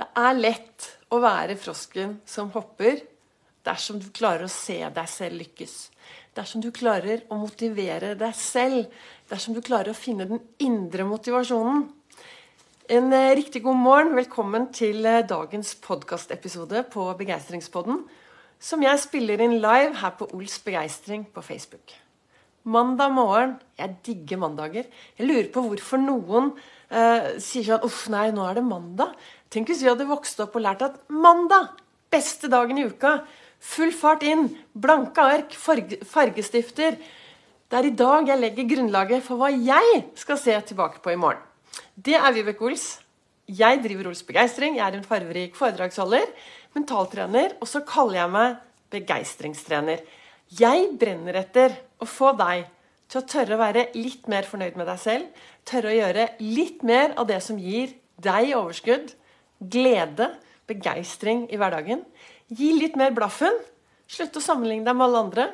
Det er lett å være frosken som hopper dersom du klarer å se deg selv lykkes. Dersom du klarer å motivere deg selv. Dersom du klarer å finne den indre motivasjonen. En eh, riktig god morgen. Velkommen til eh, dagens podkastepisode på Begeistringspodden. Som jeg spiller inn live her på Ols Begeistring på Facebook. Mandag morgen. Jeg digger mandager. Jeg lurer på hvorfor noen eh, sier sånn Uff, nei, nå er det mandag. Tenk hvis vi hadde vokst opp og lært at mandag, beste dagen i uka, full fart inn, blanke ark, fargestifter. Det er i dag jeg legger grunnlaget for hva jeg skal se tilbake på i morgen. Det er Vibeke Ols. Jeg driver Ols Begeistring. Jeg er en farverik foredragsholder, mentaltrener, og så kaller jeg meg begeistringstrener. Jeg brenner etter å få deg til å tørre å være litt mer fornøyd med deg selv. Tørre å gjøre litt mer av det som gir deg overskudd, glede, begeistring i hverdagen. Gi litt mer blaffen. Slutt å sammenligne deg med alle andre.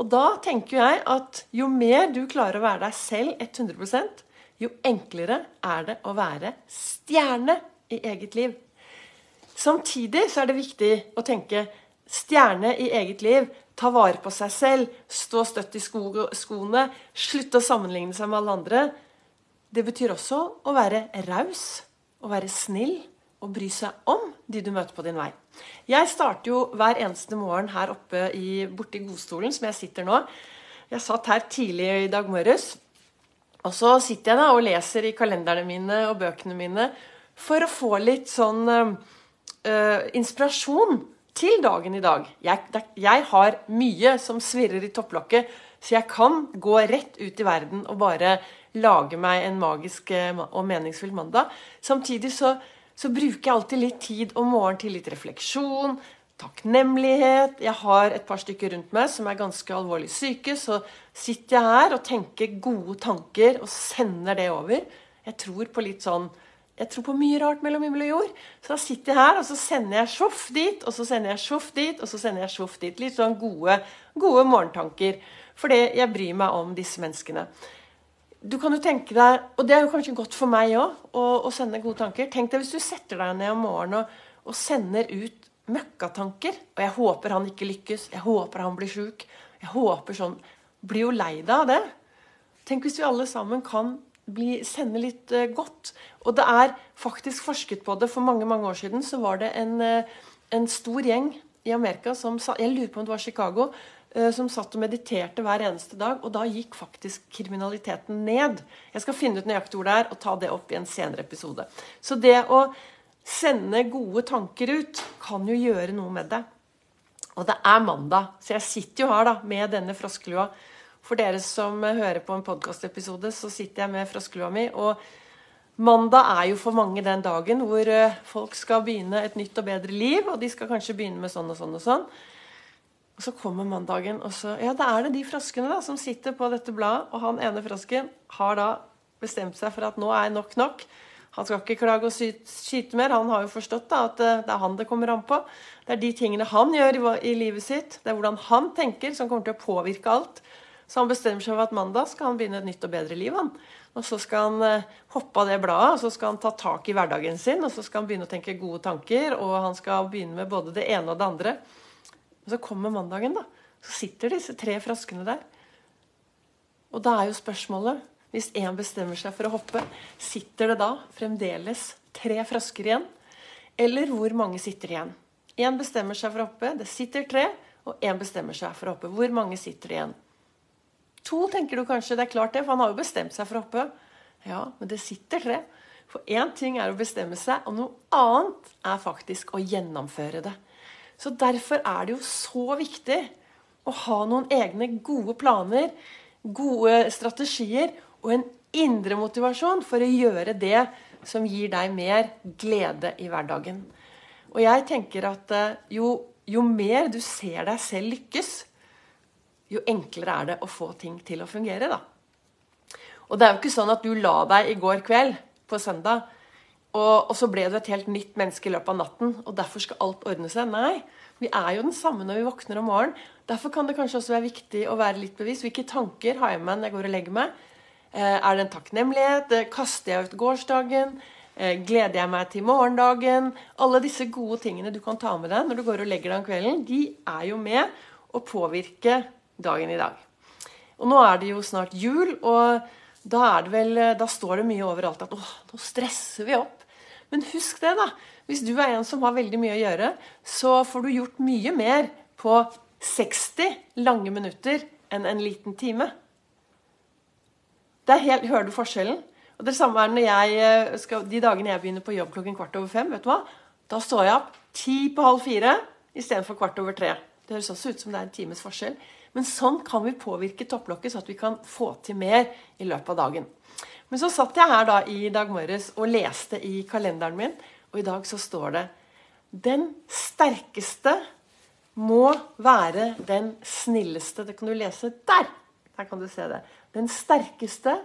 Og da tenker jeg at jo mer du klarer å være deg selv 100% jo enklere er det å være stjerne i eget liv. Samtidig så er det viktig å tenke stjerne i eget liv. Ta vare på seg selv, stå støtt i sko skoene, slutte å sammenligne seg med alle andre. Det betyr også å være raus, å være snill, å bry seg om de du møter på din vei. Jeg starter jo hver eneste morgen her oppe i, borti godstolen, som jeg sitter nå. Jeg satt her tidlig i dag morges. Og så sitter jeg da og leser i kalenderne mine og bøkene mine for å få litt sånn uh, inspirasjon til dagen i dag. Jeg, jeg har mye som svirrer i topplokket, så jeg kan gå rett ut i verden og bare lage meg en magisk eh, og meningsfull mandag. Samtidig så så bruker jeg alltid litt tid om morgenen til litt refleksjon, takknemlighet. Jeg har et par stykker rundt meg som er ganske alvorlig syke. Så sitter jeg her og tenker gode tanker og sender det over. Jeg tror på litt sånn jeg tror på mye rart mellom himmel og jord. Så da sitter jeg her, og så sender jeg sjoff dit, og så sender jeg sjoff dit, og så sender jeg sjoff dit. Litt sånn gode, gode morgentanker. Fordi jeg bryr meg om disse menneskene du kan jo tenke deg, og det er jo kanskje godt for meg òg, å, å, sende gode tanker. Tenk deg hvis du setter deg ned om morgenen og, og sender ut møkkatanker. Og jeg håper han ikke lykkes. Jeg håper han blir sjuk. Jeg håper sånn Blir jo lei deg av det. Tenk hvis vi alle sammen kan bli, sende litt uh, godt. Og det er faktisk forsket på det. For mange mange år siden så var det en, uh, en stor gjeng i Amerika som sa Jeg lurer på om det var Chicago som satt og mediterte hver eneste dag. Og da gikk faktisk kriminaliteten ned. Jeg skal finne ut nøyaktig hvor det er, og ta det opp i en senere episode. Så det å sende gode tanker ut kan jo gjøre noe med det. Og det er mandag, så jeg sitter jo her da med denne froskelua. For dere som hører på en podkastepisode, så sitter jeg med froskelua mi. Og mandag er jo for mange den dagen hvor eh, folk skal begynne et nytt og bedre liv. Og de skal kanskje begynne med sånn og sånn og sånn. Og så kommer mandagen, og så Ja, da er det de froskene da, som sitter på dette bladet. Og han ene frosken har da bestemt seg for at nå er nok nok. Han skal ikke klage og skyte mer. Han har jo forstått da, at eh, det er han det kommer an på. Det er de tingene han gjør i, livet sitt, det er hvordan han tenker, som kommer til å påvirke alt. Så han bestemmer seg for at mandag skal han begynne et nytt og bedre liv. han. Og Så skal han eh, hoppe av det bladet, og så skal han ta tak i hverdagen sin. Og så skal han begynne å tenke gode tanker, og han skal begynne med både det ene og det andre. Men så kommer mandagen, da. Så sitter disse tre froskene der. Og da er jo spørsmålet Hvis én bestemmer seg for å hoppe, sitter det da fremdeles tre frosker igjen? Eller hvor mange sitter igjen? Én bestemmer seg for å hoppe, det sitter tre. Og én bestemmer seg for å hoppe. Hvor mange sitter igjen? To, tenker du kanskje. Det er klart det, for han har jo bestemt seg for å hoppe. Ja, men det sitter tre. For én ting er å bestemme seg, og noe annet er faktisk å gjennomføre det. Så Derfor er det jo så viktig å ha noen egne gode planer, gode strategier og en indre motivasjon for å gjøre det som gir deg mer glede i hverdagen. Og jeg tenker at eh, jo, jo mer du ser deg selv lykkes, jo enklere er det å få ting til å fungere. da. Og det er jo ikke sånn at du la deg i går kveld på søndag og, og, så ble du et helt nytt menneske i løpet av natten, og derfor skal alt ordne seg. Nei, vi er jo den samme når vi våkner om morgenen. Derfor kan det kanskje også være viktig å være litt bevisst. Hvilke tanker har jeg med når jeg går og legger meg? Eh, er det en takknemlighet? Eh, kaster jeg ut gårsdagen? Eh, gleder jeg meg til morgendagen? Alle disse gode tingene du kan ta med deg når du går og legger deg om kvelden, de er jo med å påvirke dagen i dag. Og nå er det jo snart jul, og da, vel, eh, da står det mye overalt at åh, nå stresser vi opp. Men husk det, da. Hvis du er en som har veldig mye å gjøre, så får du gjort mye mer på 60 lange minutter enn en liten time. Det er Helt, hører du forskjellen? Og Det samme er når jeg eh, skal, de dagene jeg begynner på jobb klokken kvart over fem. vet du hva? Da står jeg opp ti på halv fire istedenfor kvart over tre. Det høres også ut som det er en times forskjell. Men sånn kan vi påvirke topplokket, så at vi kan få til mer i løpet av dagen. Men så satt jeg her da i dag morges og leste i kalenderen min, og i dag så står det Den sterkeste må være den snilleste. Det kan du lese der. Der kan du se det. Den sterkeste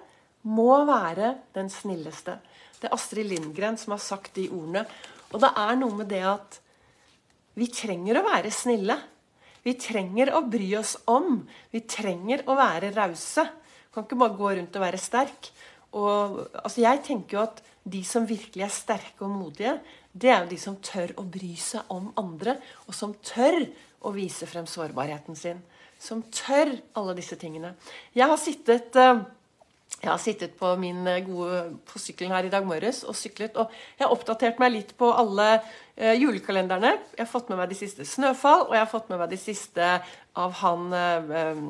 må være den snilleste. Det er Astrid Lindgren som har sagt de ordene. Og det er noe med det at vi trenger å være snille. Vi trenger å bry oss om. Vi trenger å være rause. Kan ikke bare gå rundt og være sterk. Og, altså, jeg tenker jo at de som virkelig er sterke og modige, det er jo de som tør å bry seg om andre, og som tør å vise frem sårbarheten sin. Som tør alle disse tingene. Jeg har sittet uh, jeg har sittet på min eh, gode på sykkelen her i dag morges og syklet. Og jeg har oppdatert meg litt på alle eh, julekalenderne. Jeg har fått med meg de siste 'Snøfall', og jeg har fått med meg de siste av han eh, eh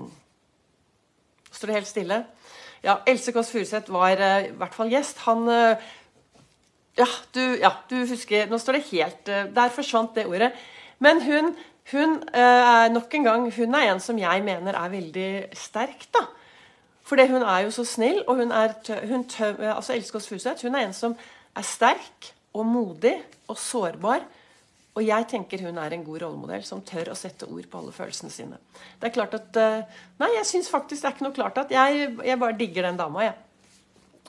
Står det helt stille? Ja, Else Kåss Furuseth var eh, i hvert fall gjest. Han eh, ja du, ja, du husker Nå står det helt Der forsvant det ordet. Men hun, hun nok en gang, hun er en som jeg mener er veldig sterk. da. For hun er jo så snill, og hun er hun altså Else Kåss Furuseth hun er en som er sterk og modig og sårbar. Og jeg tenker hun er en god rollemodell som tør å sette ord på alle følelsene sine. Det er klart at, eh, Nei, jeg syns faktisk det er ikke noe klart at jeg, jeg bare digger den dama, jeg.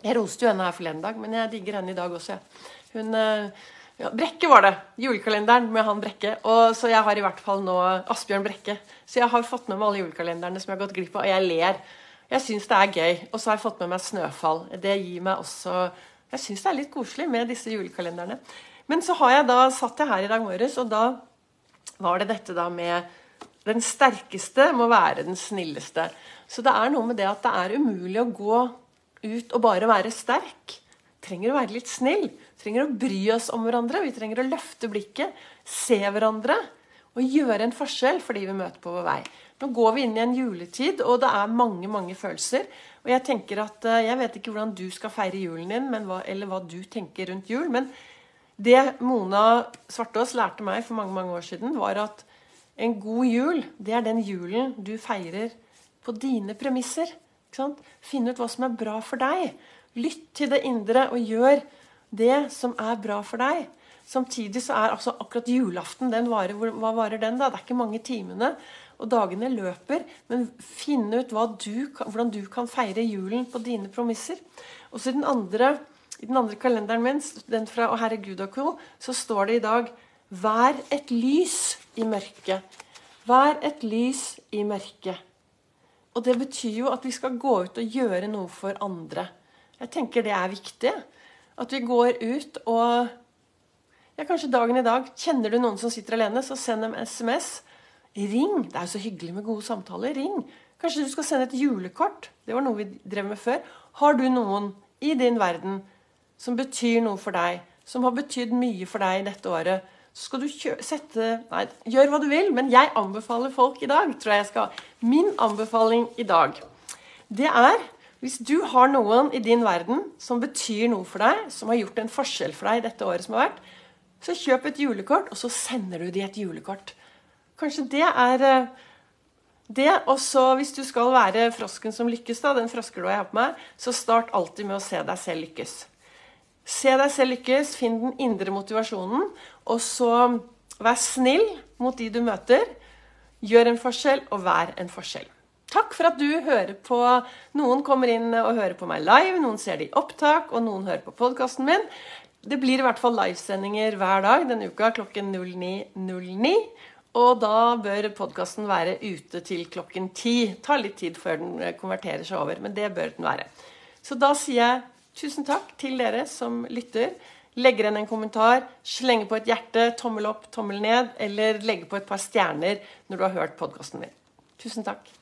Jeg roste jo henne her forleden dag, men jeg digger henne i dag også, jeg. Hun eh, ja, Brekke var det. Julekalenderen med han Brekke. Og så jeg har i hvert fall nå Asbjørn Brekke. Så jeg har fått med meg alle julekalenderne som jeg har gått glipp av, og jeg ler. Jeg syns det er gøy. Og så har jeg fått med meg Snøfall. Det gir meg også Jeg syns det er litt koselig med disse julekalenderne. Men så har jeg da satt jeg her i dag morges, og da var det dette da med Den sterkeste må være den snilleste. Så det er noe med det at det er umulig å gå ut og bare være sterk. Trenger å være litt snill. Trenger å bry oss om hverandre. Vi trenger å løfte blikket, se hverandre og gjøre en forskjell for de vi møter på vår vei. Nå går vi inn i en juletid, og det er mange mange følelser. Og Jeg tenker at, eh, jeg vet ikke hvordan du skal feire julen din, hva, eller hva du tenker rundt jul. Men det Mona Svartås lærte meg for mange mange år siden, var at en god jul, det er den julen du feirer på dine premisser. Finn ut hva som er bra for deg. Lytt til det indre og gjør det som er bra for deg. Samtidig så er altså akkurat julaften den varer, Hva varer den, da? Det er ikke mange timene. Og dagene løper. Men finne ut du, hvordan du kan feire julen på dine promisser. Og så i den andre, i den andre kalenderen min, den fra 'Å Herre Gud og Co', så står det i dag 'Vær et lys i mørket'. Vær et lys i mørket. Og det betyr jo at vi skal gå ut og gjøre noe for andre. Jeg tenker det er viktig. At vi går ut og ja, Kanskje dagen i dag. Kjenner du noen som sitter alene, så send dem SMS. Ring. Det er jo så hyggelig med gode samtaler. Ring. Kanskje du skal sende et julekort. Det var noe vi drev med før. Har du noen i din verden som betyr noe for deg, som har betydd mye for deg dette året, så skal du sette Nei, gjør hva du vil, men jeg anbefaler folk i dag, tror jeg jeg skal. Min anbefaling i dag, det er hvis du har noen i din verden som betyr noe for deg, som har gjort en forskjell for deg dette året som har vært, så kjøp et julekort, og så sender du de et julekort. Kanskje det er eh, det. Og så hvis du skal være frosken som lykkes, da, den froskelåa jeg har på meg, så start alltid med å se deg selv lykkes. Se deg selv lykkes, finn den indre motivasjonen, og så vær snill mot de du møter. Gjør en forskjell, og vær en forskjell. Takk for at du hører på. Noen kommer inn og hører på meg live, noen ser det i opptak, og noen hører på podkasten min. Det blir i hvert fall livesendinger hver dag denne uka klokken 09.09. 09. Og da bør podkasten være ute til klokken ti. Tar litt tid før den konverterer seg over, men det bør den være. Så da sier jeg tusen takk til dere som lytter. legger igjen en kommentar, slenger på et hjerte, tommel opp, tommel ned, eller legger på et par stjerner når du har hørt podkasten min. Tusen takk.